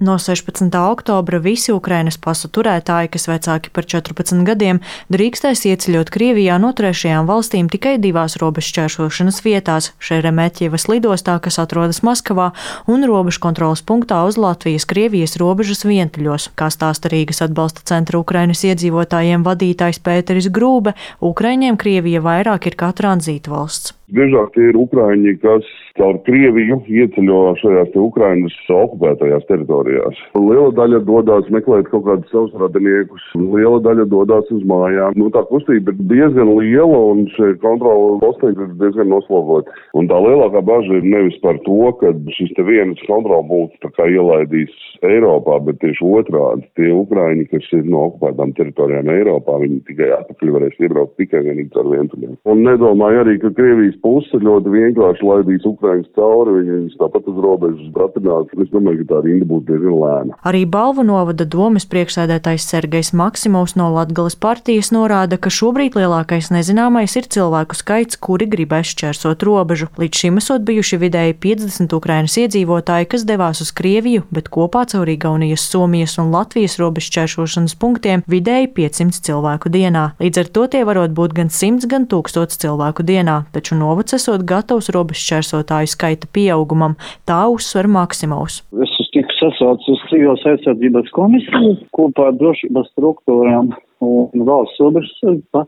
No 16. oktobra visi Ukrainas pasu turētāji, kas vecāki par 14 gadiem, drīkstēs ieceļot Krievijā no trešajām valstīm tikai divās robežšķērsošanas vietās - Šeremetjevas lidostā, kas atrodas Maskavā, un robežu kontrolas punktā uz Latvijas-Krievijas robežas vientuļos. Kā stāsta Rīgas atbalsta centra Ukrainas iedzīvotājiem vadītājs Pēteris Grūbe, Ukraiņiem Krievija vairāk ir kā tranzīta valsts. Biežāk tie ir Ukrāņi, kas caur Krieviju ieceļo šajās te Ukrainas okupētajās teritorijās. Liela daļa dodas meklēt kaut kādus savus radiniekus, liela daļa dodas uz mājām. Nu, tā kustība ir diezgan liela un šie kontrola posteņi ir diezgan noslogoti. Un tā lielākā baža ir nevis par to, ka šis te viens kontrola punkts tā kā ielaidīs Eiropā, bet tieši otrādi tie Ukrāņi, kas ir no okupētām teritorijām Eiropā, viņi tikai atpakaļ varēs iebraukt tikai vienīgi ar vientuļiem. Un nedomāju arī, ka Krievijas puse ļoti vienkārši laidīs Ukraiņas cauri, viņus tāpat uz robežas bratinās. Es domāju, ka tā rinda būs diezgan lēna. Arī balvu novada domas priekšsēdētājs Sergejs Maksimovs no Latgales partijas norāda, ka šobrīd lielākais nezināmais ir cilvēku skaits, kuri gribēs šķērsot robežu. Līdz šim esot bijuši vidēji 50 Ukrainas iedzīvotāji, kas devās uz Krieviju, bet kopā caur Igaunijas, Somijas un Latvijas robežšķērsošanas punktiem vidēji 500 cilvēku dienā. Līdz ar to tie varot būt gan 100, gan 1000 cilvēku dienā, taču no novads esot gatavs robežšķērsotāju skaita pieaugumam, tā uzsver Maksimovs. Es tiku sasaucis uz civilās aizsardzības komisiju kopā ar drošības struktūrām un valsts robežsardze.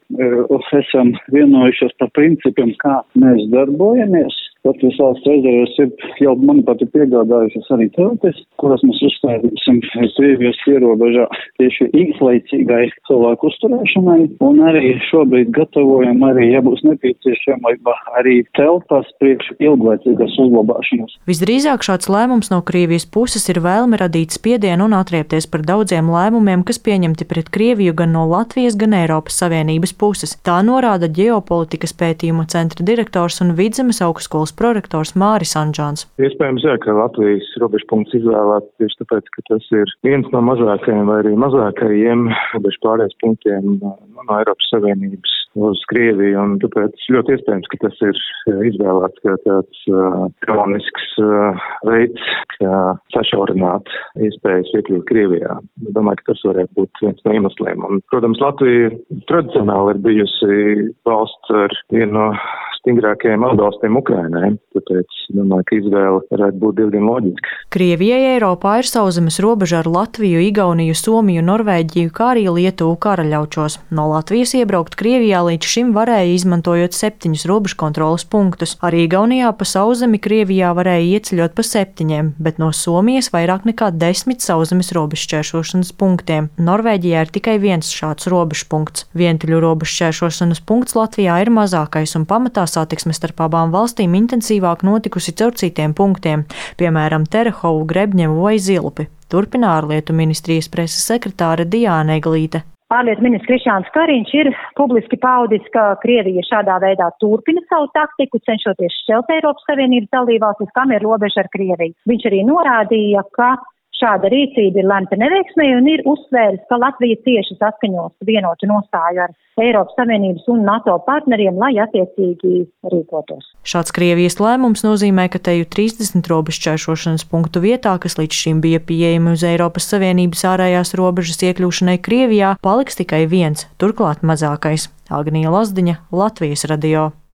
Esam vienojušies par principiem, kā mēs darbojamies. Latvijas valsts rezerves ir jau mani pati piegādājušas arī teltis, kuras mēs uzstādīsim Krievijas ierobežā tieši īslaicīgai cilvēku uzturēšanai, un arī šobrīd gatavojam arī, ja būs nepieciešamība, arī telpas priekš ilglaicīgas uzglabāšanas. Visdrīzāk šāds lēmums no Krievijas puses ir vēlme radīt spiedienu un atriepties par daudziem lēmumiem, kas pieņemti pret Krieviju gan no Latvijas, gan Eiropas Savienības puses. Tā norāda ģeopolitikas pētījumu centra direktors un Vidzemes augstskolas skolas prorektors Māris Anģāns. Iespējams, jā, ka Latvijas robežpunkts izvēlēts tieši tāpēc, ka tas ir viens no mazākajiem vai arī mazākajiem robežu pārējais punktiem no Eiropas Savienības uz Krieviju, un tāpēc ļoti iespējams, ka tas ir izvēlēts kā tāds uh, kronisks uh, veids, kā sašaurināt iespējas iekļūt Krievijā. Domāju, ka tas varētu būt viens no iemesliem. Un, protams, Latvija tradicionāli ir bijusi valsts ar vienu no stingrākajiem atbalstiem Ukrainai, tāpēc domāju, ka izvēle varētu būt diezgan loģiska. Krievijai Eiropā ir sauszemes robeža ar Latviju, Igauniju, Somiju, Norvēģiju, kā arī Lietuvu karaļaučos. No Latvijas iebraukt Krievijā līdz šim varēja izmantojot septiņus robežu kontrolas punktus. Arī Igaunijā pa sauszemi Krievijā varēja ieceļot pa septiņiem, bet no Somijas vairāk nekā desmit sauszemes robežu šķēršošanas punktiem. Norvēģijā ir tikai viens šāds robežu punkts. Vientuļu robežu šķēršošanas punkts Latvijā ir mazākais un pamatā satiksme starp abām valstīm intensīvāk notikusi caur citiem punktiem, piemēram, Terehovu, Grebņevu vai Zilpi. Turpina ārlietu ministrijas preses sekretāre Diāna Eglīte. Ārlietu ministrs Krišāns Kariņš ir publiski paudis, ka Krievija šādā veidā turpina savu taktiku, cenšoties šķelt Eiropas Savienības dalībvalstis, kam ir robeža ar Krieviju. Viņš arī norādīja, ka Šāda rīcība ir lemta neveiksmē un ir uzsvērs, ka Latvija cieši saskaņos vienotu nostāju ar Eiropas Savienības un NATO partneriem, lai attiecīgi rīkotos. Šāds Krievijas lēmums nozīmē, ka teju 30 robežšķēršošanas punktu vietā, kas līdz šim bija pieejami uz Eiropas Savienības ārējās robežas iekļūšanai Krievijā, paliks tikai viens, turklāt mazākais - Agnija Lazdiņa, Latvijas radio.